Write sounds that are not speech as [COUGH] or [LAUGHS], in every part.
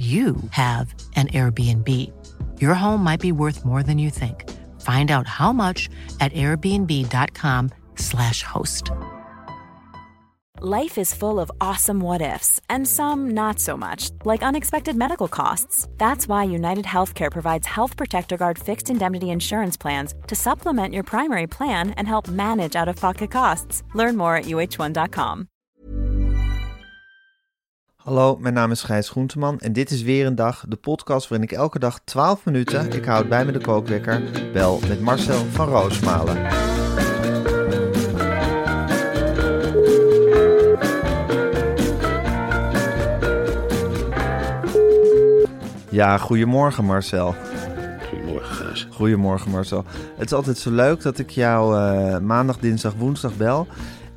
you have an Airbnb. Your home might be worth more than you think. Find out how much at airbnb.com/slash host. Life is full of awesome what ifs, and some not so much, like unexpected medical costs. That's why United Healthcare provides Health Protector Guard fixed indemnity insurance plans to supplement your primary plan and help manage out of pocket costs. Learn more at uh1.com. Hallo, mijn naam is Gijs Groenteman en dit is weer een dag, de podcast waarin ik elke dag 12 minuten, ik houd bij me de kookwekker, bel met Marcel van Roosmalen. Ja, goedemorgen Marcel. Goedemorgen, Gijs. Goedemorgen Marcel. Het is altijd zo leuk dat ik jou eh, maandag, dinsdag, woensdag bel.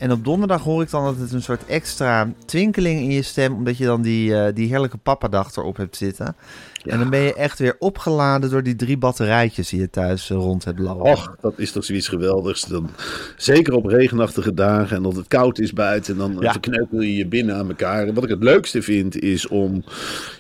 En op donderdag hoor ik dan dat het een soort extra twinkeling in je stem, omdat je dan die, eh, die heerlijke papadag erop hebt zitten. En dan ben je echt weer opgeladen door die drie batterijtjes die je thuis eh, rond hebt lopen. Och, dat is toch zoiets geweldigs. Dan, zeker op regenachtige dagen en dat het koud is buiten. En dan Ja. verkneukel je je binnen aan elkaar. En wat ik het leukste vind is om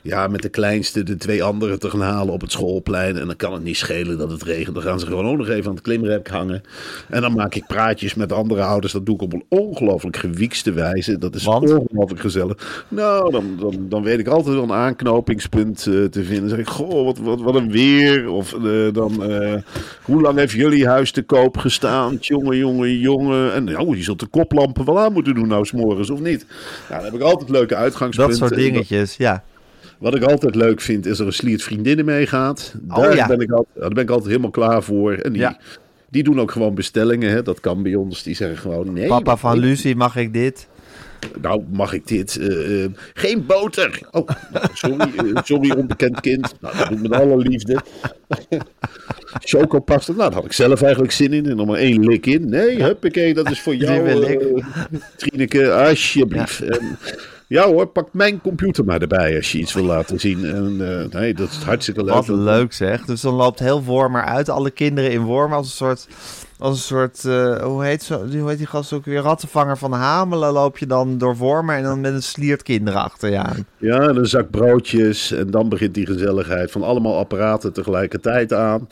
ja, met de kleinste de twee anderen te gaan halen op het schoolplein. En dan kan het niet schelen dat het regent. Dan gaan ze gewoon ook nog even aan het klimrek hangen. En dan maak ik praatjes met andere ouders. Dat doe ik op een ongelooflijk gewiekste wijze. Dat is ongelooflijk gezellig. Nou, dan, dan, dan weet ik altijd wel een aanknopingspunt eh, te vinden. Dan zeg ik, goh, wat, wat, wat een weer. Of eh, dan, eh, hoe lang heeft jullie huis te koop gestaan? Jongen, jongen, jongen. En nou, je zult de koplampen wel aan moeten doen nou, 's morgens of niet? Nou, dan heb ik altijd leuke uitgangspunten. dat soort En dingetjes, ja. Wat ik altijd leuk vind, is er een sliert vriendinnen meegaat. Daar, Oh, ja. ben ik altijd, daar ben ik altijd helemaal klaar voor. En die, Ja. die doen ook gewoon bestellingen. Hè? Dat kan bij ons. Die zeggen gewoon, nee. Papa van Lucie, mag ik dit? Nou, mag ik dit? Eh, eh, geen boter. Oh, nou, sorry, eh, sorry, onbekend kind. Nou, dat doe ik met alle liefde. [LAUGHS] Chocopasta. Nou, daar had ik zelf eigenlijk zin in. En nog maar één lik in. Nee, huppakee, dat is voor jou, eh, Trineke, alsjeblieft. En, ja hoor, pak mijn computer maar erbij als je iets wil laten zien. En, nee, dat is hartstikke leuk. Wat leuk zeg. Dus dan loopt heel Wormer uit. Alle kinderen in Wormer als een soort... Als een soort, eh, hoe, heet zo, hoe heet die gast ook weer? Rattenvanger van Hamelen loop je dan door Wormer en dan met een sliert kinderen achter je aan. Ja, en een zak broodjes. En dan begint die gezelligheid van allemaal apparaten tegelijkertijd aan.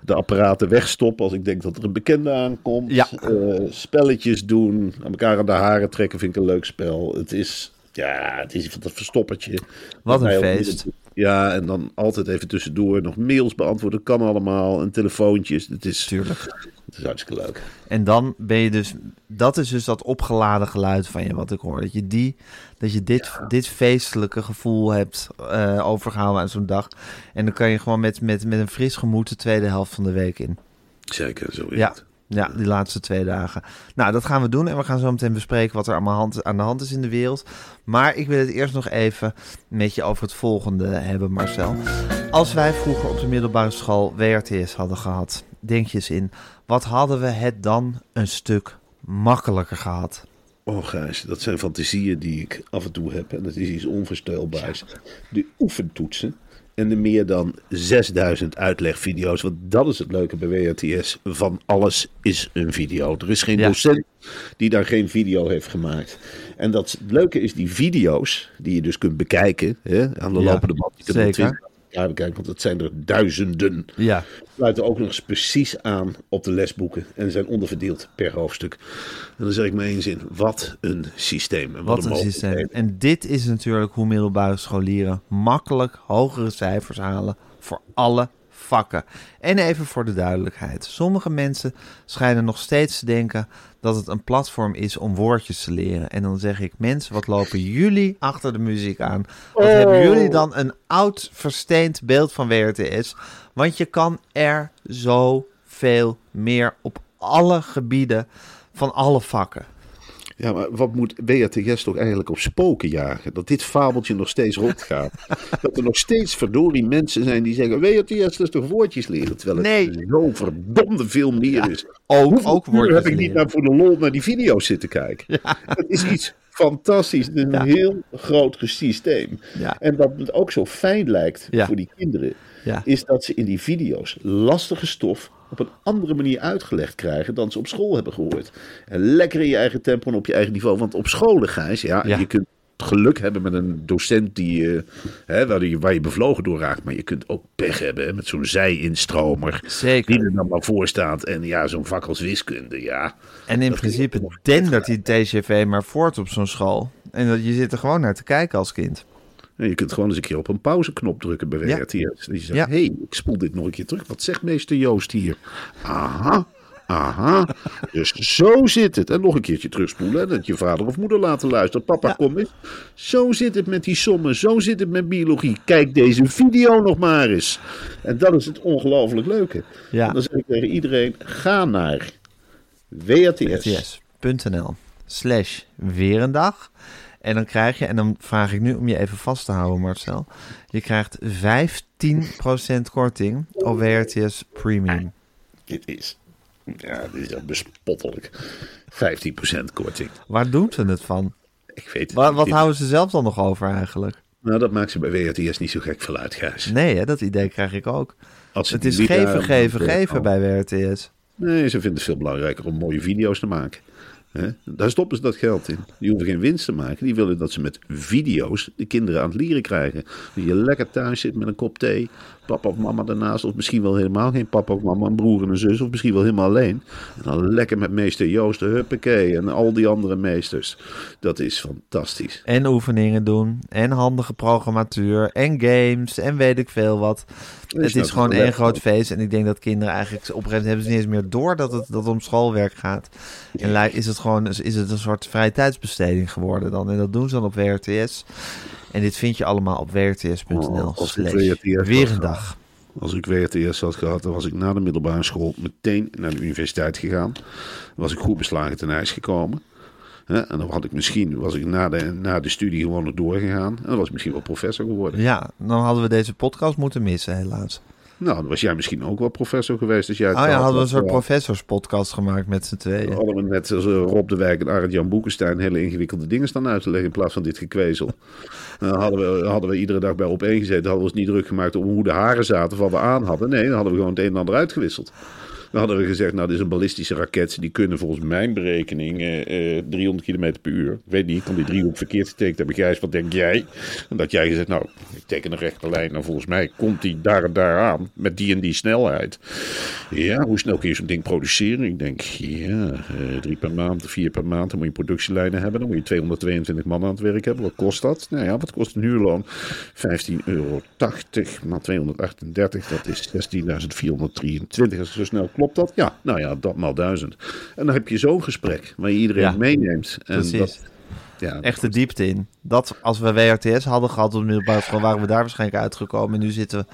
De apparaten wegstoppen als ik denk dat er een bekende aankomt. Ja. Eh, spelletjes doen. Aan elkaar aan de haren trekken vind ik een leuk spel. Het is, ja, het is van dat verstoppertje. Wat een feest. Ja, en dan altijd even tussendoor nog mails beantwoorden. Kan allemaal. En telefoontjes. Het is, Tuurlijk. Is hartstikke leuk. En dan ben je dus, dat is dus dat opgeladen geluid van je, wat ik hoor. Dat je, die, dat je dit, dit feestelijke gevoel hebt eh, overgehouden aan zo'n dag. En dan kan je gewoon met, met, met een fris gemoed de tweede helft van de week in. Zeker, zo is Ja. het. Ja, die laatste twee dagen. Nou, dat gaan we doen en we gaan zo meteen bespreken wat er aan de hand is in de wereld. Maar ik wil het eerst nog even met je over het volgende hebben, Marcel. Als wij vroeger op de middelbare school WRTS hadden gehad, denk je eens in, wat hadden we het dan een stuk makkelijker gehad? Oh Gijs, dat zijn fantasieën die ik af en toe heb. En dat is iets onvoorstelbaars. De oefentoetsen en de meer dan 6000 uitlegvideo's. Want dat is het leuke bij WRTS. Van alles is een video. Er is geen Ja. docent die daar geen video heeft gemaakt. En dat het leuke is die video's die je dus kunt bekijken. Hè, aan de Ja, lopende band. Je kunt er zeker. 20 Ja, bekijken, want het zijn er duizenden. Ja, sluiten ook nog eens precies aan op de lesboeken en zijn onderverdeeld per hoofdstuk. En dan zeg ik maar één zin, wat een systeem. En wat een systeem. En dit is natuurlijk hoe middelbare scholieren makkelijk hogere cijfers halen voor alle vakken. En even voor de duidelijkheid. Sommige mensen schijnen nog steeds te denken dat het een platform is om woordjes te leren. En dan zeg ik, mensen, wat lopen jullie achter de muziek aan? Wat hebben jullie dan een oud versteend beeld van WRTS? Want je kan er zoveel meer op alle gebieden van alle vakken. Ja, maar wat moet WRTS toch eigenlijk op spoken jagen? Dat dit fabeltje nog steeds rondgaat. [LAUGHS] dat er nog steeds verdorie mensen zijn die zeggen... WRTS, is toch woordjes leren? Terwijl het zo verdomde veel meer is. Ook, Hoeveel ook wordt heb ik niet naar voor de lol naar die video's zitten kijken? Het is iets fantastisch. Het is een Ja. heel groot systeem. En wat het ook zo fijn lijkt voor die kinderen... Is dat ze in die video's lastige stof op een andere manier uitgelegd krijgen dan ze op school hebben gehoord. En lekker in je eigen tempo en op je eigen niveau. Want op scholen, Gijs, ja, Ja. je kunt geluk hebben met een docent die, eh, hè, waar, je, waar je bevlogen door raakt. Maar je kunt ook pech hebben hè, met zo'n zij-instromer. Zeker. Die er dan maar voor staat. En ja, zo'n vak als wiskunde, ja. En in principe dendert die TGV maar voort op zo'n school. En dat, je zit er gewoon naar te kijken als kind. En je kunt gewoon eens een keer op een pauzeknop drukken bij Ja. Die zegt, Ja. hey, ik spoel dit nog een keer terug. Wat zegt meester Joost hier? Aha, aha. Dus zo zit het. En nog een keertje terugspoelen. En dat je vader of moeder laten luisteren. Papa, Ja. kom eens. Zo zit het met die sommen. Zo zit het met biologie. Kijk deze video nog maar eens. En dat is het ongelooflijk leuke. Ja. En dan zeg ik tegen iedereen, ga naar WRTS. rts.nl slash weer een dag. En dan krijg je, en dan vraag ik nu om je even vast te houden Marcel. Je krijgt 15% korting op WRTS Premium. Dit is, ja, dit is bespottelijk. 15% korting. Waar doen ze het van? Ik weet het Wat, niet. wat houden ze zelf dan nog over eigenlijk? Nou, dat maakt ze bij WRTS niet zo gek veel uit, Gijs. Nee, hè, dat idee krijg ik ook. Als Het is geven, geven, geven bij WRTS. Nee, ze vinden het veel belangrijker om mooie video's te maken. Hè? Daar stoppen ze dat geld in. Die hoeven geen winst te maken. Die willen dat ze met video's de kinderen aan het leren krijgen. Dat je lekker thuis zit met een kop thee. Papa of mama daarnaast. Of misschien wel helemaal geen papa of mama. Een broer en een zus. Of misschien wel helemaal alleen. En dan lekker met meester Joost de Huppakee. En al die andere meesters. Dat is fantastisch. En oefeningen doen. En handige programmatuur. En games. En weet ik veel wat. Het is gewoon één groot feest. En ik denk dat kinderen eigenlijk... Op een gegeven moment hebben ze niet eens meer door dat het, dat het om schoolwerk gaat. En is het gewoon is het een soort vrije tijdsbesteding geworden dan. En dat doen ze dan op WRTS. En dit vind je allallemaal op WRTS.nl. Oh, weer een dag. Als ik WRTS had gehad, dan was ik na de middelbare school meteen naar de universiteit gegaan. Dan was ik goed beslagen ten ijs gekomen. En dan had ik misschien, was ik na de, na de studie gewoon nog doorgegaan. En dan was ik misschien wel professor geworden. Ja, dan hadden we deze podcast moeten missen helaas. Nou, dan was jij misschien ook wel professor geweest. Als jij Oh ja, hadden we een soort professorspodcast gemaakt met z'n tweeën. Hadden we net als eh, Rob de Wijk en Arend Jan Boekenstein hele ingewikkelde dingen staan uit te leggen in plaats van dit gekwezel. [LAUGHS] Dan hadden we, hadden we iedere dag bij op één gezeten. Hadden we ons niet druk gemaakt om hoe de haren zaten of wat we aan hadden. Nee, dan hadden we gewoon het een en ander uitgewisseld. Dan hadden we gezegd, nou, dit is een ballistische raket. Die kunnen volgens mijn berekening eh, eh, 300 km per uur. Ik weet niet, kan die driehoek verkeerd getekend hebben. Gijs, wat denk jij? En dat jij gezegd, nou, ik teken een rechte lijn. En volgens mij komt die daar en daar aan. Met die en die snelheid. Ja, hoe snel kun je zo'n ding produceren? Ik denk, ja, eh, drie per maand, vier per maand. Dan moet je productielijnen hebben. Dan moet je 222 man aan het werk hebben. Wat kost dat? Nou ja, wat kost een huurloon? 15,80 euro maal 238. Dat is 16.423. Als het zo snel klopt dat? Ja, nou ja, dat maal 1000. En dan heb je zo'n gesprek waar je iedereen Ja, meeneemt. En Precies. dat, ja, Echt de diepte in. Dat als we WRTS hadden gehad op de middelbare school, waren we daar waarschijnlijk uitgekomen. En nu zitten we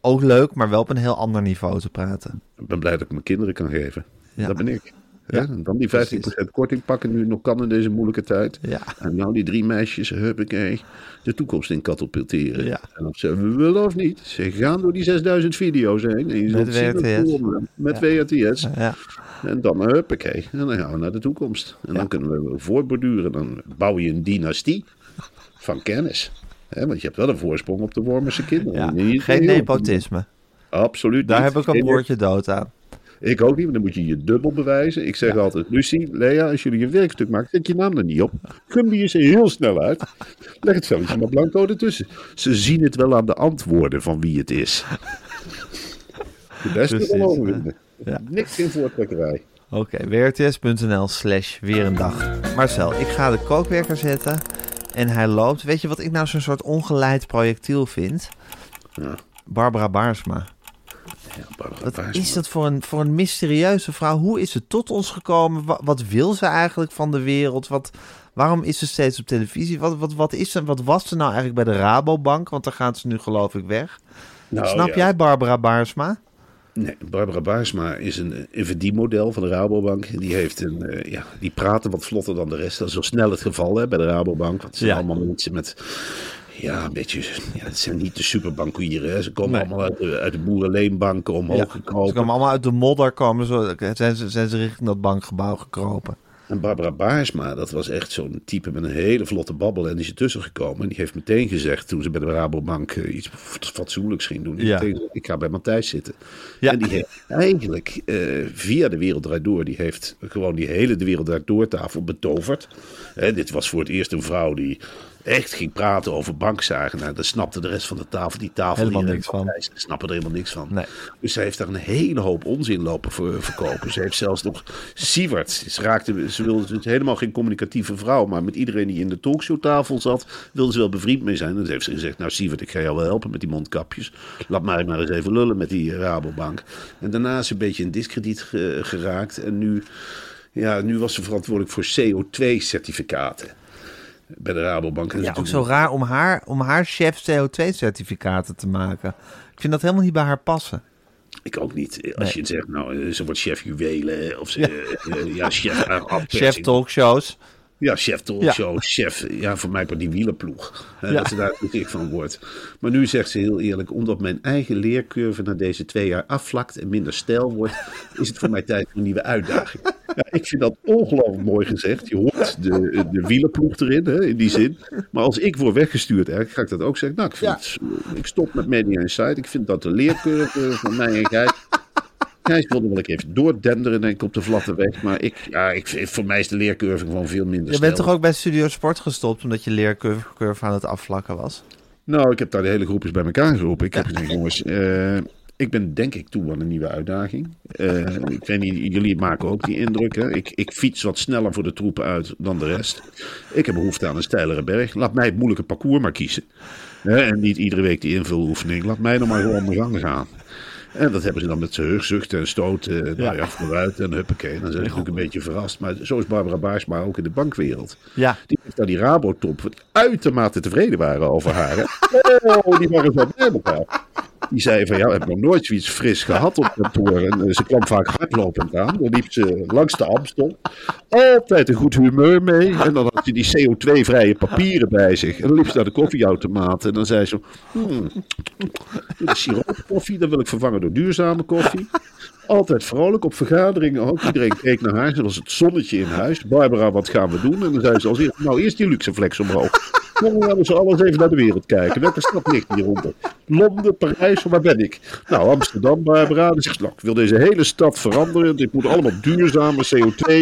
ook leuk, maar wel op een heel ander niveau te praten. Ik ben blij dat ik mijn kinderen kan geven. Ja. Dat ben ik. Ja, dan die 15% korting pakken nu nog kan in deze moeilijke tijd. Ja. En nou die drie meisjes, huppakee, de toekomst in katapulteren. Ja. En of ze willen of niet, ze gaan door die 6000 video's heen. En je Met WRTS. Met WRTS. Ja. En dan huppakee. En dan gaan we naar de toekomst. En dan kunnen we voortborduren. Dan bouw je een dynastie van kennis. Want je hebt wel een voorsprong op de Wormerse kinderen. Geen nepotisme. Absoluut Daar niet. heb ik een broertje dood aan. Ik ook niet, dan moet je je dubbel bewijzen. Ik zeg altijd, Lucie, Lea, als jullie een werkstuk maken, zet je naam er niet op. Gum die is er heel snel uit. Leg het velletje maar blanco ertussen. Ze zien het wel aan de antwoorden van wie het is. De beste vinden. Ja. Niks in voortrekkerij. Oké, wrts.nl slash weer een dag. Marcel, ik ga de kookwerker zetten en hij loopt. Weet je wat ik nou zo'n soort ongeleid projectiel vind? Ja. Barbara Baarsma. Wat is dat voor een, voor een mysterieuze vrouw? Hoe is ze tot ons gekomen? Wat, wat wil ze eigenlijk van de wereld? Wat, waarom is ze steeds op televisie? Wat, wat, wat, is ze, wat was ze nou eigenlijk bij de Rabobank? Want daar gaat ze nu geloof ik weg. Nou, Snap ja. jij Barbara Baarsma? Nee, Barbara Baarsma is een, een verdienmodel van de Rabobank. Die, heeft een, eh, ja, die praten wat vlotter dan de rest. Dat is wel snel het geval hè, bij de Rabobank. Want het zijn Ja. allemaal mensen met... Ja, een beetje... Ja, het zijn niet de superbankieren. Hè. Ze komen Nee. allemaal uit de, uit de boerenleenbanken omhoog Ja, gekropen. Ze komen allemaal uit de modder, komen zo, zijn, ze, zijn ze richting dat bankgebouw gekropen. En Barbara Baarsma, dat was echt zo'n type met een hele vlotte babbel. En die is er tussen gekomen. En die heeft meteen gezegd, toen ze bij de Rabobank eh, iets fatsoenlijks ging doen. Ja. meteen ik ga bij Matthijs zitten. Ja. En die heeft eigenlijk eh, via de Wereld Draait Door, die heeft gewoon die hele de Wereld Draait Door tafel betoverd. Hè, dit was voor het eerst een vrouw die echt ging praten over bankzaken. Nou, daar snapte de rest van de tafel, die tafel Helemaal hier niks van. Matthijs, snappen er helemaal niks van. Nee. Dus zij heeft daar een hele hoop onzin lopen voor, verkopen. Ze heeft zelfs nog Sievert. Ze, raakte, ze wilde dus helemaal geen communicatieve vrouw. Maar met iedereen die in de talkshowtafel zat, wilde ze wel bevriend mee zijn. En dan heeft ze gezegd, nou Sievert, ik ga jou wel helpen met die mondkapjes. Laat mij maar eens even lullen met die Rabobank. En daarna is ze een beetje in discrediet ge- geraakt. En nu, ja, nu was ze verantwoordelijk voor CO2-certificaten. Bij de Rabobank. En dat Ja, is ook zo raar om haar, om haar chef CO2-certificaten te maken. Ik vind dat helemaal niet bij haar passen. Ik ook niet. Als Nee. je zegt, nou, eh, ze wordt chef juwelen. Of ze, ja, ja chef [LAUGHS] afpersing. Chef talkshows. Ja, chef talkshow, chef. Ja, voor mij maar die wielenploeg. Ja. Dat ze daar [LAUGHS] natuurlijk van wordt. Maar nu zegt ze heel eerlijk, omdat mijn eigen leercurve na deze twee jaar afvlakt en minder stijl wordt, [LAUGHS] is het voor mij tijd voor een nieuwe uitdaging. Ja, ik vind dat ongelooflijk mooi gezegd. Je hoort de, de wielenploeg erin, hè, in die zin. Maar als ik word weggestuurd, eigenlijk ga ik dat ook zeggen. Nou, ik, vind het- ik stop met Media Insight. Ik vind dat de leercurve van mij en Gijs Gijs wilde wel een keer even doordenderen, denk ik, op de vlatte weg. Maar ik, ja, ik, voor mij is de leercurve gewoon veel minder Je bent toch ook bij Studio Sport gestopt omdat je leercurve aan het afvlakken was? Nou, ik heb daar de hele groepjes bij elkaar geroepen. Ik heb gezegd, jongens, eh, ik ben denk ik toe aan een nieuwe uitdaging. Eh, ik weet niet, jullie maken ook die indruk. Hè? Ik, ik fiets wat sneller voor de troepen uit dan de rest. Ik heb behoefte aan een steilere berg. Laat mij het moeilijke parcours maar kiezen. Hè? En niet iedere week die invuloefening. Laat mij nog maar gewoon mijn gang gaan. En dat hebben ze dan met zuchten en stoten. eh, Nou ja, vooruit en huppakee. Dan zijn ze natuurlijk een beetje verrast. Maar zo is Barbara Baarsma ook in de bankwereld. Ja. Die heeft daar die Rabotop uitermate tevreden waren over haar. [LAUGHS] Oh, die waren zo bij elkaar. Die zei van ja, we hebben nog nooit zoiets fris gehad op kantoor. En eh, ze kwam vaak hardlopend aan. Dan liep ze langs de Amstel. Altijd een goed humeur mee. En dan had ze die CO2-vrije papieren bij zich. En dan liep ze naar de koffieautomaat. En dan zei ze: hmm, is siroopkoffie, dat wil ik vervangen door duurzame koffie. Altijd vrolijk op vergaderingen ook. Iedereen keek naar haar. Ze was het zonnetje in huis. Barbara, wat gaan we doen? En dan zei ze als eerst, nou eerst die luxe flex omhoog. Dan gaan we ze alles even naar de wereld kijken. Welke stad ligt hieronder? Londen, Parijs, waar ben ik? Nou, Amsterdam, Barbara. Dan zegt ze, nou, ik wil deze hele stad veranderen. Dit moet allemaal duurzame CO2.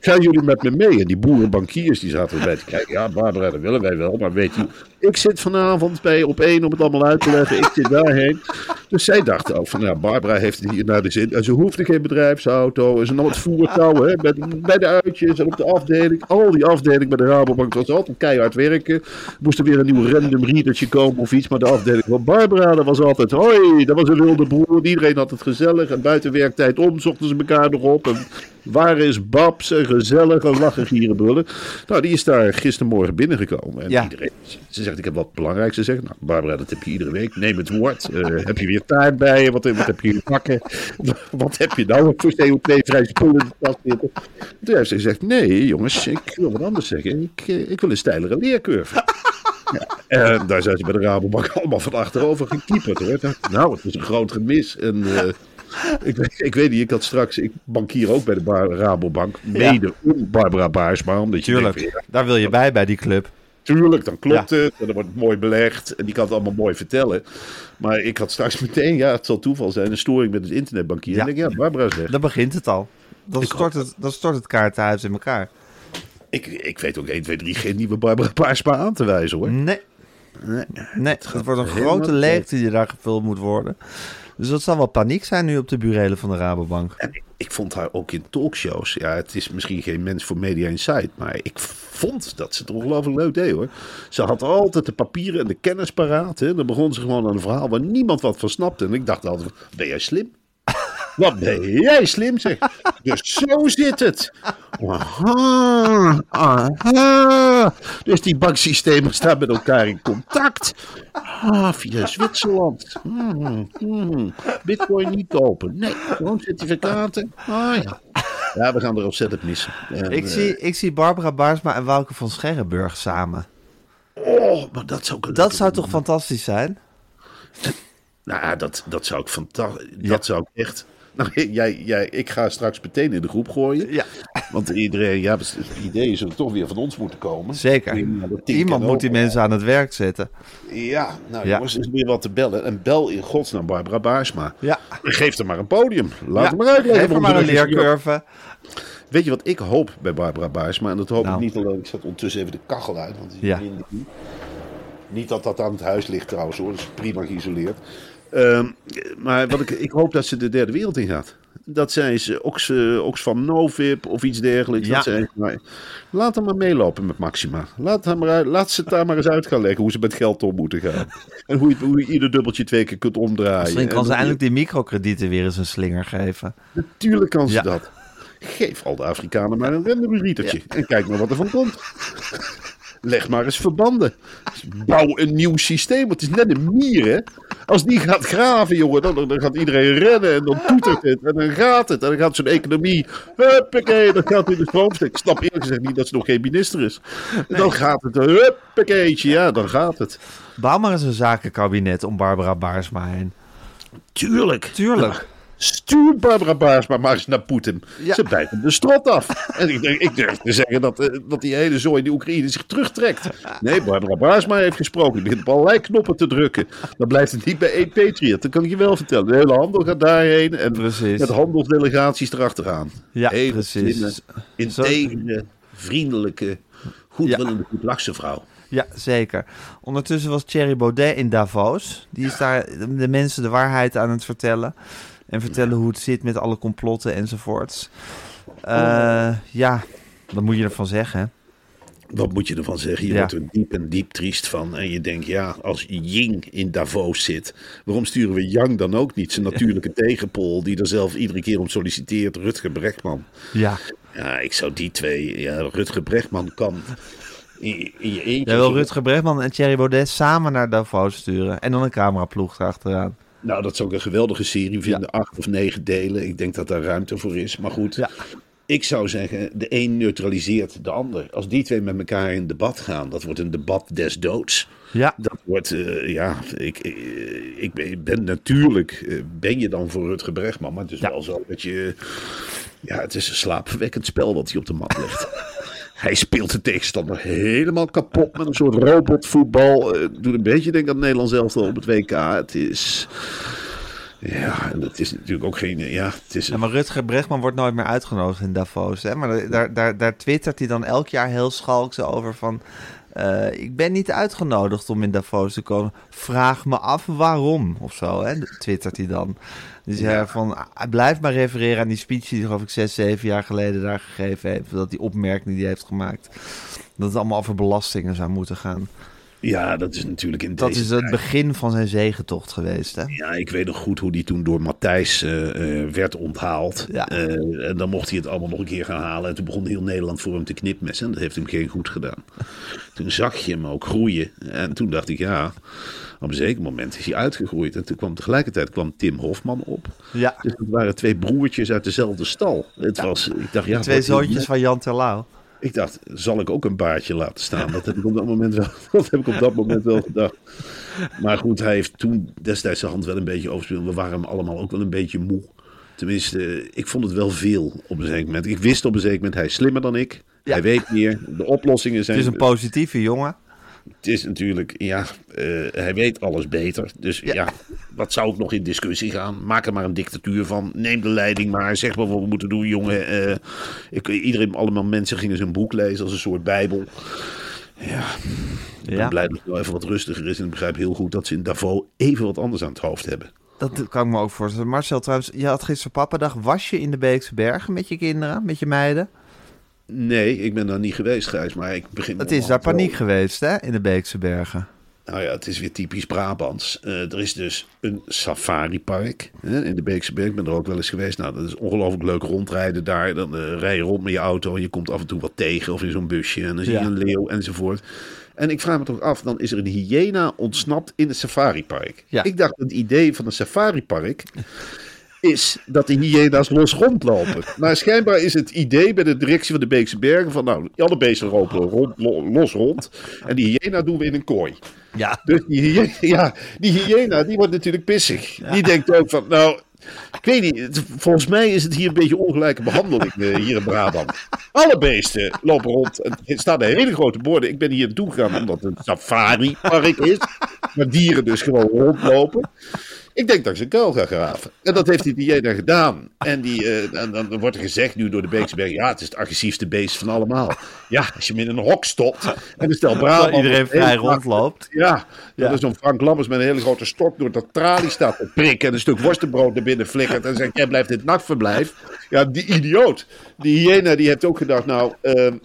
Gaan jullie met me mee? En die boerenbankiers die zaten erbij te kijken. Ja, Barbara, dat willen wij wel. Maar weet u, ik zit vanavond bij op één om het allemaal uit te leggen. Ik zit daarheen. Dus zij dachten ook van, ja, Barbara heeft het hier naar de zin. En ze hoefde geen bedrijfsauto. En ze nam het voertouw hè, bij, bij de uitjes en op de afdeling. Al die afdeling bij de Rabobank was altijd keihard werken. Moest er weer een nieuw random readertje komen of iets. Maar de afdeling van Barbara, dat was altijd, hoi, dat was een wilde broer. Iedereen had het gezellig. En buiten werktijd om zochten ze elkaar nog op. En waar is Babs? En gezellig en lachen, gieren, brullen. Nou, die is daar gistermorgen binnengekomen. En Ja. iedereen, ze zegt, ik heb wat belangrijks te zeggen. Nou, Barbara, dat heb je iedere week. Neem het woord. Eh, heb je weer taart bij je? Wat, wat heb je je pakken? [LAUGHS] Wat heb je nou voor CO2-vrij spullen in de tas zitten? Toen heeft ze gezegd, nee jongens, ik wil wat anders zeggen. Ik, eh, ik wil een steilere leercurve. Ja, en daar zijn ze bij de Rabobank allemaal van achterover gekieperd. Hoor. Nou, het is een groot gemis. En, eh, ik, weet- ik weet niet, ik had straks, ik bankier ook bij de Bar- Rabobank. Mede om Barbara Baarsma. Omdat je denkt, van, Tuurlijk. ja, Daar wil je bij, bij die club. Tuurlijk, dan klopt het. En dan wordt het mooi belegd. En die kan het allemaal mooi vertellen. Maar ik had straks [LAUGHS] meteen, ja, het zal toeval zijn, een storing met het internetbankier. Ja. En ik denk, ja, Barbara weg. Dan begint het al. Dan stort het, dan stort het kaartenhuis in elkaar. Ik, ik weet ook 1, 2, 3 geen nieuwe Barbara [LAUGHS] Baarsma aan te wijzen hoor. Nee. Nee. Nee, het wordt een grote leegte die daar gevuld moet worden. Dus dat zal wel paniek zijn nu op de burelen van de Rabobank. Ik vond haar ook in talkshows. Ja, het is misschien geen mens voor Media Insight. Maar ik vond dat ze het ongelooflijk leuk deed hoor. Ze had altijd de papieren en de kennis paraat. Hè. Dan begon ze gewoon aan een verhaal waar niemand wat van snapte. En ik dacht altijd, ben jij slim? Wat ben jij slim zeg. Dus zo zit het. Aha, aha. Dus die banksystemen staan met elkaar in contact. Ah, via Zwitserland. Hmm, hmm. Bitcoin niet kopen. Nee, gewoon certificaten. Ah ja. Ja, we gaan er ontzettend missen. En, Ik eh, zie, ik zie Barbara Baarsma en Wouke van Scherrenburg samen. Oh, maar dat zou Dat zou toch fantastisch zijn? Nou, dat, dat zou ik fantastisch. Ja. Dat zou ik echt. Nou, [LAUGHS] jij, jij, ik ga straks meteen in de groep gooien. Ja. Want iedereen, ja, het idee is toch weer van ons moeten komen. Zeker. Iemand moet die mensen aan het werk zetten. Ja, nou Ja. jongens, is weer wat te bellen. En bel in godsnaam Barbara Baarsma. Ja. Geef er maar een podium. Laat Ja, hem maar uitleggen. Geef er maar een leercurve. Weet je wat ik hoop bij Barbara Baarsma? En dat hoop Nou. ik niet alleen. Ik zet ondertussen even de kachel uit. Want Ja. Niet dat dat aan het huis ligt trouwens hoor. Dat is prima geïsoleerd. Ehm, maar wat ik, ik hoop dat ze de derde wereld in gaat. Dat zij ze Ox, eh, Oxfam Novib of iets dergelijks. Ja. Dat zij, maar, laat hem maar meelopen met Maxima. Laat, hem maar, uit- laat ze het daar maar eens uit gaan leggen hoe ze met geld om moeten gaan. [LAUGHS] En hoe je, hoe je ieder dubbeltje twee keer kunt omdraaien. Misschien kan ze eindelijk die microkredieten weer eens een slinger geven. Natuurlijk kan ze Ja. dat. Geef al de Afrikanen maar een rendemerietertje. En kijk maar wat er van komt. [LAUGHS] Leg maar eens verbanden. Bouw een nieuw systeem. Want het is net een mier, hè. Als die gaat graven, jongen, dan, dan gaat iedereen rennen. En dan toetert het. En dan gaat het. En dan gaat zo'n economie. Huppakee, dan gaat in de stroomstek. Ik snap eerlijk gezegd niet dat ze nog geen minister is. En dan gaat het. Huppakeetje, ja, dan gaat het. Bouw maar eens een zakenkabinet om Barbara Baarsma heen. Tuurlijk. Tuurlijk. Stuur Barbara Baarsma maar eens naar Poetin. Ja. Ze bijt hem de strot af. En ik, denk, ik durf te zeggen dat, eh, dat die hele zooi in de Oekraïne zich terugtrekt. Nee, Barbara Baarsma heeft gesproken. Die begint op allerlei knoppen te drukken. Dan blijft het niet bij één Patriot. Dat kan ik je wel vertellen. De hele handel gaat daarheen. En Precies. met handelsdelegaties erachteraan. Ja, Hele precies. slimme, integere, vriendelijke, goedwillende, goedlachse vrouw. Ja, zeker. Ondertussen was Thierry Baudet in Davos. Die is daar de mensen de waarheid aan het vertellen. En vertellen hoe het zit met alle complotten enzovoorts. Eh, ja, wat moet je ervan zeggen? Wat moet je ervan zeggen? Je Ja. wordt er diep en diep triest van. En je denkt, ja, als Ying in Davos zit, waarom sturen we Yang dan ook niet? Zijn natuurlijke [LAUGHS] tegenpol, die er zelf iedere keer om solliciteert, Rutger Brechtman. Ja, Ja, ik zou die twee, ja, Rutger Brechtman kan in, in je eentje. jij wil Rutger Bregman en Thierry Baudet samen naar Davos sturen. En dan een cameraploeg erachteraan. Nou, dat zou ik een geweldige serie vinden. Acht of negen delen. Ik denk dat daar ruimte voor is. Maar goed, Ja. ik zou zeggen, de een neutraliseert de ander. Als die twee met elkaar in debat gaan, dat wordt een debat des doods. Ja, Dat wordt, eh, ja, ik, ik, ik ben- natuurlijk, eh, ben je dan voor Rutger Brechtman, maar het is Ja. wel zo dat je, ja, het is een slaapverwekkend spel wat hij op de mat legt. [LAUGHS] Hij speelt de tegenstander helemaal kapot met een soort robotvoetbal. Eh, doet een beetje denken aan het Nederlands elftal op het WK. Het is, ja, en het is natuurlijk ook geen, ja, het is maar Rutger Bregman wordt nooit meer uitgenodigd in Davos. Hè? Maar daar, daar, daar twittert hij dan elk jaar heel schalks over van... eh, ik ben niet uitgenodigd om in Davos te komen. Vraag me af waarom, of zo, hè? twittert hij dan. Dus ja. van, ah, blijf maar refereren aan die speech die hij, geloof ik, zes, zeven jaar geleden daar gegeven heeft. Dat die opmerking die hij heeft gemaakt. Dat het allemaal over belastingen zou moeten gaan. Ja, dat is natuurlijk in Dat is het tijd- begin van zijn zegentocht geweest, hè? Ja, ik weet nog goed hoe die toen door Matthijs eh, eh, werd onthaald. Ja. Eh, en dan mocht hij het allemaal nog een keer gaan halen. En toen begon heel Nederland voor hem te knipmessen. En dat heeft hem geen goed gedaan. [LAUGHS] toen zag je hem ook groeien. En toen dacht ik, ja, op een zeker moment is hij uitgegroeid. En toen kwam tegelijkertijd kwam Tim Hofman op. Ja, Dus het waren twee broertjes uit dezelfde stal. Het was, ik dacht, ja, twee zoontjes van Jan Terlouw. Ik dacht, zal ik ook een baardje laten staan? Dat heb ik op dat moment wel, [LAUGHS] dat heb ik op dat moment wel gedacht. Maar goed, hij heeft toen destijds zijn hand wel een beetje overspeeld. We waren hem allemaal ook wel een beetje moe. Tenminste, ik vond het wel veel op een zeker moment. Ik wist op een zeker moment, hij is slimmer dan ik. Ja. Hij weet meer. De oplossingen zijn... Het is een positieve jongen. Het is natuurlijk, ja, eh, hij weet alles beter. Dus ja. wat zou ik nog in discussie gaan? Maak er maar een dictatuur van. Neem de leiding maar. Zeg maar wat we moeten doen, jongen. Eh, ik, iedereen, allemaal mensen gingen zijn boek lezen als een soort bijbel. Ja, ik ben blij dat het wel even wat rustiger is. En ik begrijp heel goed dat ze in Davos even wat anders aan het hoofd hebben. Dat kan ik me ook voorstellen. Marcel, trouwens, je had gisteren pappadag. Was je in de Beekse Bergen met je kinderen, met je meiden? Nee, ik ben daar niet geweest, Gijs. Maar ik begin... Het is daar paniek geweest, hè, in de Beekse Bergen. Nou ja, het is weer typisch Brabants. Eh, er is dus een safaripark hè, in de Beekse Berg. Ik ben er ook wel eens geweest. Nou, dat is ongelooflijk leuk rondrijden daar. Dan eh, rij je rond met je auto en je komt af en toe wat tegen of in zo'n busje. En dan zie je Ja. een leeuw enzovoort. En ik vraag me toch af, dan is er een hyena ontsnapt in het safaripark. Ja. Ik dacht, het idee van een safaripark is dat de hyena's los rondlopen. Maar schijnbaar is het idee bij de directie van de Beekse Bergen van nou, alle beesten lopen rond, lo- los rond. En die hyena doen we in een kooi. Ja. Dus die hyena, [LAUGHS] ja, die hyena die wordt natuurlijk pissig. Die denkt ook van, nou, ik weet niet, volgens mij is het hier een beetje ongelijke behandeling eh, hier in Brabant. Alle beesten lopen rond. En Er staan hele grote borden. Ik ben hier naartoe gegaan omdat het een safari-park is. Waar dieren dus gewoon rondlopen. Ik denk dat ik zijn kuil ga graven. En dat heeft die hyena gedaan. En, die, eh, en dan wordt er gezegd nu door de Beekse Bergen... ja, het is het agressiefste beest van allemaal. Ja, als je hem in een hok stopt... en dan stel Brabant... Iedereen vrij rondloopt. Ja, dat er zo'n Frank Lammers met een hele grote stok door dat tralie staat te prikken en een stuk worstenbrood naar binnen flikkert en zegt, jij blijft het nachtverblijf. Ja, die idioot. Die hyena die heeft ook gedacht, nou, ehm,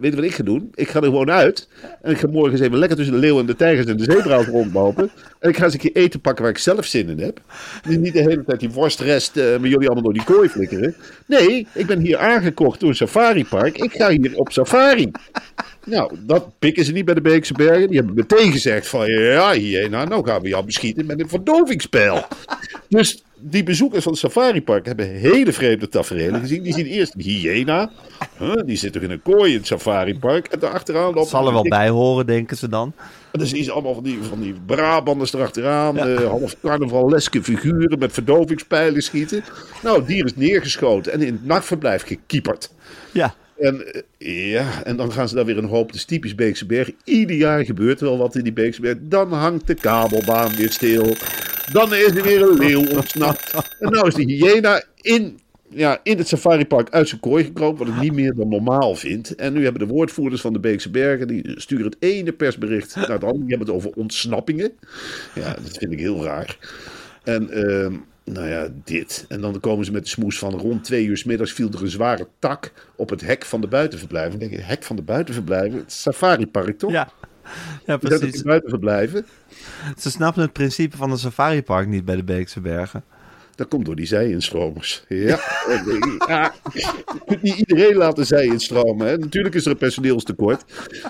weet je wat ik ga doen? Ik ga er gewoon uit en ik ga morgen eens even lekker tussen de leeuwen en de tijgers en de zebra's rondlopen. En ik ga eens een keer eten pakken waar ik zelf zin in heb. Die niet de hele tijd die worstrest eh met jullie allemaal door die kooi flikkeren. Nee, ik ben hier aangekocht door een safaripark. Ik ga hier op safari. Nou, dat pikken ze niet bij de Beekse Bergen. Die hebben meteen gezegd van, ja, hyena, nou gaan we jou beschieten met een verdovingspijl. Dus die bezoekers van het safaripark hebben hele vreemde tafereelen gezien. Die zien eerst een hyena. Huh, die zit toch in een kooi in het safaripark. En daarachteraan loopt... Zal er wel bij horen, denken ze dan. En dan zien ze allemaal van die, van die Brabanders erachteraan. eh half carnavaleske figuren met verdovingspijlen schieten. Nou, het dier is neergeschoten en in het nachtverblijf gekieperd. Ja. En, eh, ja, en dan gaan ze daar weer een hoop. Dat is typisch Beekse Berg. Ieder jaar gebeurt er wel wat in die Beekse Berg. Dan hangt de kabelbaan weer stil. Dan is er weer een leeuw ontsnapt. En nou is de hyena in, ja, in het safaripark uit zijn kooi gekropen. Wat ik niet meer dan normaal vind. En nu hebben de woordvoerders van de Beekse Bergen. Die sturen het ene persbericht naar het andere. Die hebben het over ontsnappingen. Ja, dat vind ik heel raar. En ehm, nou ja, dit. En dan komen ze met de smoes van rond twee uur middags viel er een zware tak op het hek van de buitenverblijven. Dan denk ik, hek van de buitenverblijven? Het safaripark toch? Ja. Ja, precies. in buitenverblijven. Ze snappen het principe van een safaripark niet bij de Beekse Bergen. Dat komt door die zij-instromers. Ja. [LAUGHS] ja. Je kunt niet iedereen laten zij-instromen. Hè. Natuurlijk is er een personeelstekort.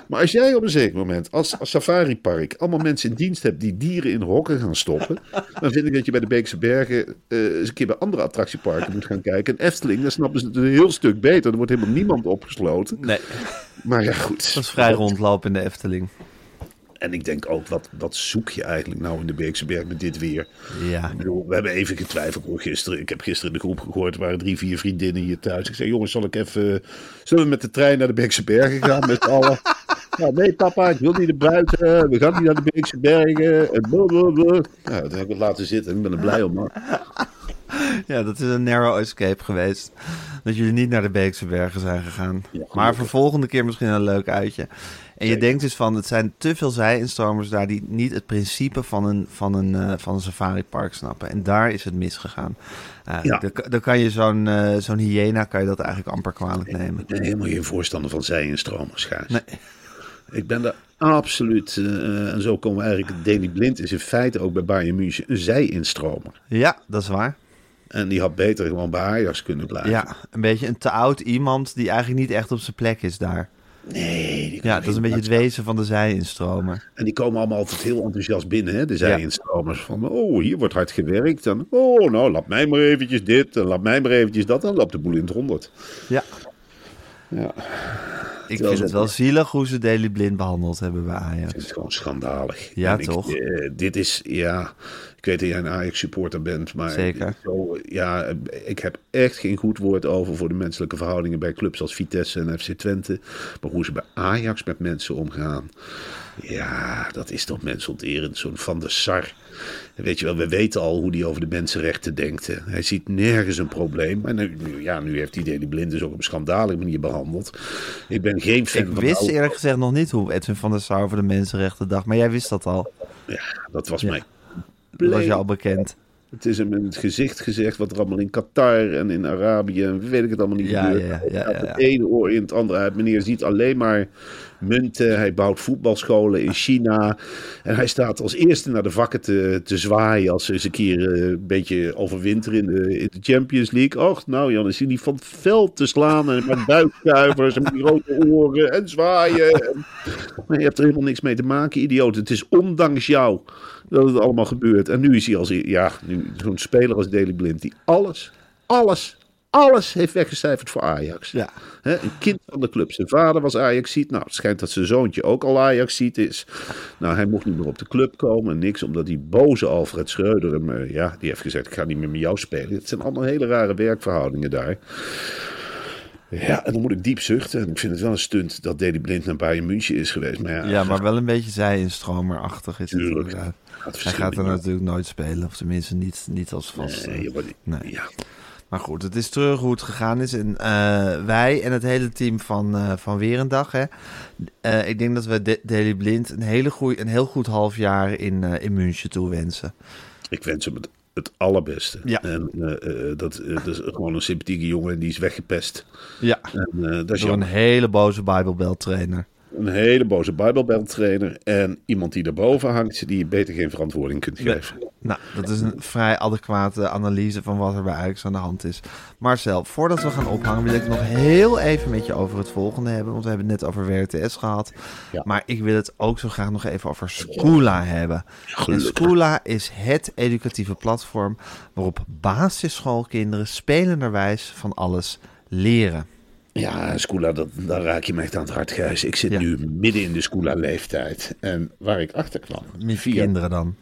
Maar als jij op een zeker moment als, als safaripark allemaal mensen in dienst hebt die dieren in hokken gaan stoppen. Dan vind ik dat je bij de Beekse Bergen eh, eens een keer bij andere attractieparken moet gaan kijken. En Efteling, daar snappen ze het een heel stuk beter. Er wordt helemaal niemand opgesloten. Nee, Maar ja, goed. dat is vrij rondlopen in de Efteling. En ik denk ook, wat, wat zoek je eigenlijk nou in de Beekse Berg met dit weer? Ja. Ik bedoel, we hebben even getwijfeld hoor, gisteren. Ik heb gisteren in de groep gehoord, er waren drie, vier vriendinnen hier thuis. Ik zei, jongens, zal ik even... Zullen we met de trein naar de Beekse Bergen gaan met z'n allen? Ja, [LAUGHS] nee papa, ik wil niet naar buiten. We gaan niet naar de Beekse Bergen. En blablabla. Ja, dat heb ik het laten zitten. Ik ben er blij om. hoor. [LAUGHS] Ja, dat is een narrow escape geweest. Dat jullie niet naar de Beekse Bergen zijn gegaan. maar voor volgende keer misschien een leuk uitje. En je denkt dus van, het zijn te veel zij-instromers daar die niet het principe van een, van een, eh, van een safaripark snappen. En daar is het misgegaan. Uh, Ja. dan, dan kan je zo'n eh, zo'n hyena kan je dat eigenlijk amper kwalijk nemen. Ik ben helemaal geen voorstander van zij-instromers, Gijs. Nee. Ik ben daar absoluut... eh, en zo komen we eigenlijk... Daily Blind is in feite ook bij Bayern München een zij-instromer. Ja, dat is waar. En die had beter gewoon bij Ajax kunnen blijven. Ja, een beetje een te oud iemand die eigenlijk niet echt op zijn plek is daar. Nee, Ja, dat is een beetje het wezen van de zij-instromer. En die komen allemaal altijd heel enthousiast binnen, hè? de zij-instromers. Van, oh, hier wordt hard gewerkt. En, oh, nou, laat mij maar eventjes dit en laat mij maar eventjes dat. En dan loopt de boel in het honderd. Ja. Ja, Ik Terwijl vind het wel zielig hoe ze Daily Blind behandeld hebben bij Ajax. het is gewoon schandalig. Ja, En ik, toch? eh, dit is, ja... Ik weet dat jij een Ajax-supporter bent, maar... Zeker. Zo, ja, ik heb echt geen goed woord over voor de menselijke verhoudingen bij clubs als Vitesse en FC Twente. Maar hoe ze bij Ajax met mensen omgaan... Ja, dat is toch mensonterend. Zo'n Van der Sar. Weet je wel, we weten al hoe die over de mensenrechten denkt. Hij ziet nergens een probleem. En nu, ja, nu heeft hij Daily Blind dus ook op een schandalige manier behandeld. Ik ben geen fan Ik van... wist nou, eerlijk gezegd nog niet hoe Edwin van der Sar over de Mensenrechten dacht. Maar jij wist dat al. Ja, dat was Ja. mij Dat was je al bekend. Het is hem in het gezicht gezegd wat er allemaal in Qatar en in Arabië en weet ik het allemaal niet Ja, gebeurt. ja, ja, ja. Het ene oor in het andere uit. Meneer ziet alleen maar munten. Hij bouwt voetbalscholen in China. En hij staat als eerste naar de vakken te, te zwaaien als ze eens een keer eh, een beetje overwinteren in de, in de Champions League. Och, nou Jan, is hij niet van het veld te slaan en met buikkuivers en met rode oren en zwaaien. Maar je hebt er helemaal niks mee te maken, idioot. Het is ondanks jou dat het allemaal gebeurt. En nu is hij als, ja, nu zo'n speler als Daley Blind die alles, alles, alles heeft weggecijferd voor Ajax. Ja. Een kind van de club. Zijn vader was Ajax ziet. Nou, het schijnt dat zijn zoontje ook al Ajax ziet is. Nou, hij mocht niet meer op de club komen en niks, omdat die boze Alfred Schreuder hem, eh, ja, die heeft gezegd: ik ga niet meer met jou spelen. Het zijn allemaal hele rare werkverhoudingen daar. Ja, en dan moet ik diep zuchten. En ik vind het wel een stunt dat Daley Blind naar Bayern München is geweest. Maar ja, Ja, maar wel een beetje zij-instromerachtig is het. Tuurlijk. inderdaad. het Hij gaat er natuurlijk nooit spelen. Of tenminste niet, niet als vast. Nee, maar Nee. ja. Maar goed, het is terug hoe het gegaan is. En eh, wij en het hele team van, eh van Weerendag. Hè, eh, ik denk dat we De- Daley Blind een, hele goeie, een heel goed half jaar in, in München toewensen. Ik wens hem het, het allerbeste. Ja. En eh, eh, dat, eh, dat is gewoon een sympathieke jongen en die is weggepest. Ja, En dat is door een hele boze Bijbelbelt trainer. Een hele boze Bijbelbeltrainer en iemand die daarboven hangt, die je beter geen verantwoording kunt Nee. geven. Nou, dat is een vrij adequate analyse van wat er bij Ajax aan de hand is. Marcel, voordat we gaan ophangen wil ik nog heel even met je over het volgende hebben. Want we hebben het net over WRTS gehad. Ja. Maar ik wil het ook zo graag nog even over Scula hebben. En Gelukkig. Scula is het educatieve platform waarop basisschoolkinderen spelenderwijs van alles leren. Ja, Scula, dat, daar raak je me echt aan het hart, Gijs. Ik zit Ja. nu midden in de Scula-leeftijd. En waar ik achter kwam... Met kinderen dan.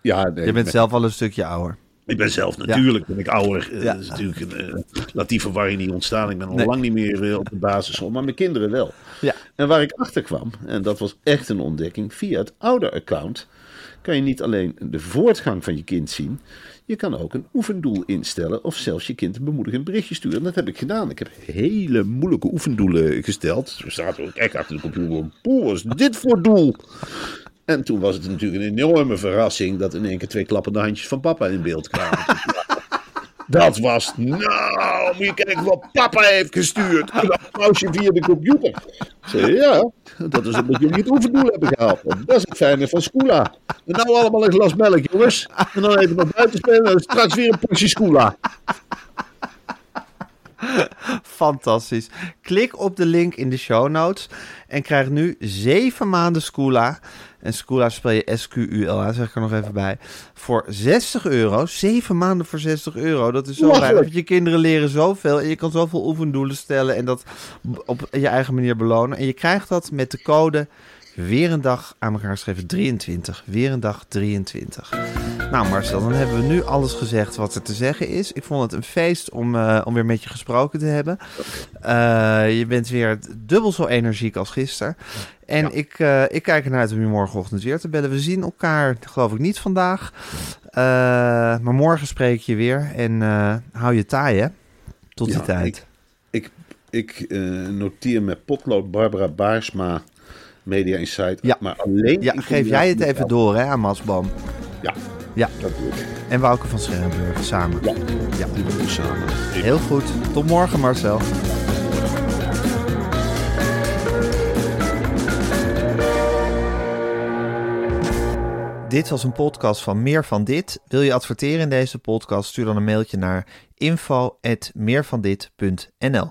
Ja, nee, Je bent met- zelf al een stukje ouder. Ik ben zelf natuurlijk ben ik ouder. Eh, Ja. Dat is natuurlijk een uh, latieve verwarring niet ontstaan. Ik ben al Nee. lang niet meer eh, op de basisschool, maar mijn kinderen wel. Ja. En waar ik achter kwam, en dat was echt een ontdekking, via het ouder-account kan je niet alleen de voortgang van je kind zien, je kan ook een oefendoel instellen of zelfs je kind een bemoedigend berichtje sturen. En dat heb ik gedaan. Ik heb hele moeilijke oefendoelen gesteld. Er staat ook echt achter de computer, poeh, wat is dit voor doel? En toen was het natuurlijk een enorme verrassing dat in één keer twee klappende handjes van papa in beeld kwamen. Dat was, nou, moet je kijken wat papa heeft gestuurd. Een applausje via de computer. Zei, ja, dat is omdat jullie het oefendoel hebben gehaald. Dat is het fijne van Scula. En nou allemaal een glas melk, jongens. En dan even naar buiten spelen en straks weer een portie Scula. Fantastisch. Klik op de link in de show notes en krijg nu 7 maanden Scula. En Scula spel je S-Q-U-L-A, zeg ik er nog even bij. Voor 60 euro. 7 maanden voor 60 euro. Dat is zo weinig. want Je kinderen leren zoveel en je kan zoveel oefendoelen stellen en dat op je eigen manier belonen. En je krijgt dat met de code weer een dag aan elkaar geschreven 23. Weer een dag 23. Nou Marcel, dan hebben we nu alles gezegd wat er te zeggen is. Ik vond het een feest om, eh, om weer met je gesproken te hebben. Eh, je bent weer dubbel zo energiek als gisteren. En Ja. ik, eh, ik kijk ernaar uit om je morgenochtend weer te bellen. We zien elkaar, geloof ik, niet vandaag. Maar morgen spreek ik je weer. En hou je taai, hè? Tot die Ja, tijd. Ik, ik eh, noteer met potlood Barbara Baarsma, Media Insight. Ja. Maar alleen Ja, geef jij het even door, hè, aan Masboom. Ja, Ja, dat doe ik. en Wouke van Scherrenburg samen. Ja, Ja. die doen we samen. Heel goed. Tot morgen, Marcel. Dit was een podcast van Meer van Dit. Wil je adverteren in deze podcast? Stuur dan een mailtje naar info@meervandit.nl.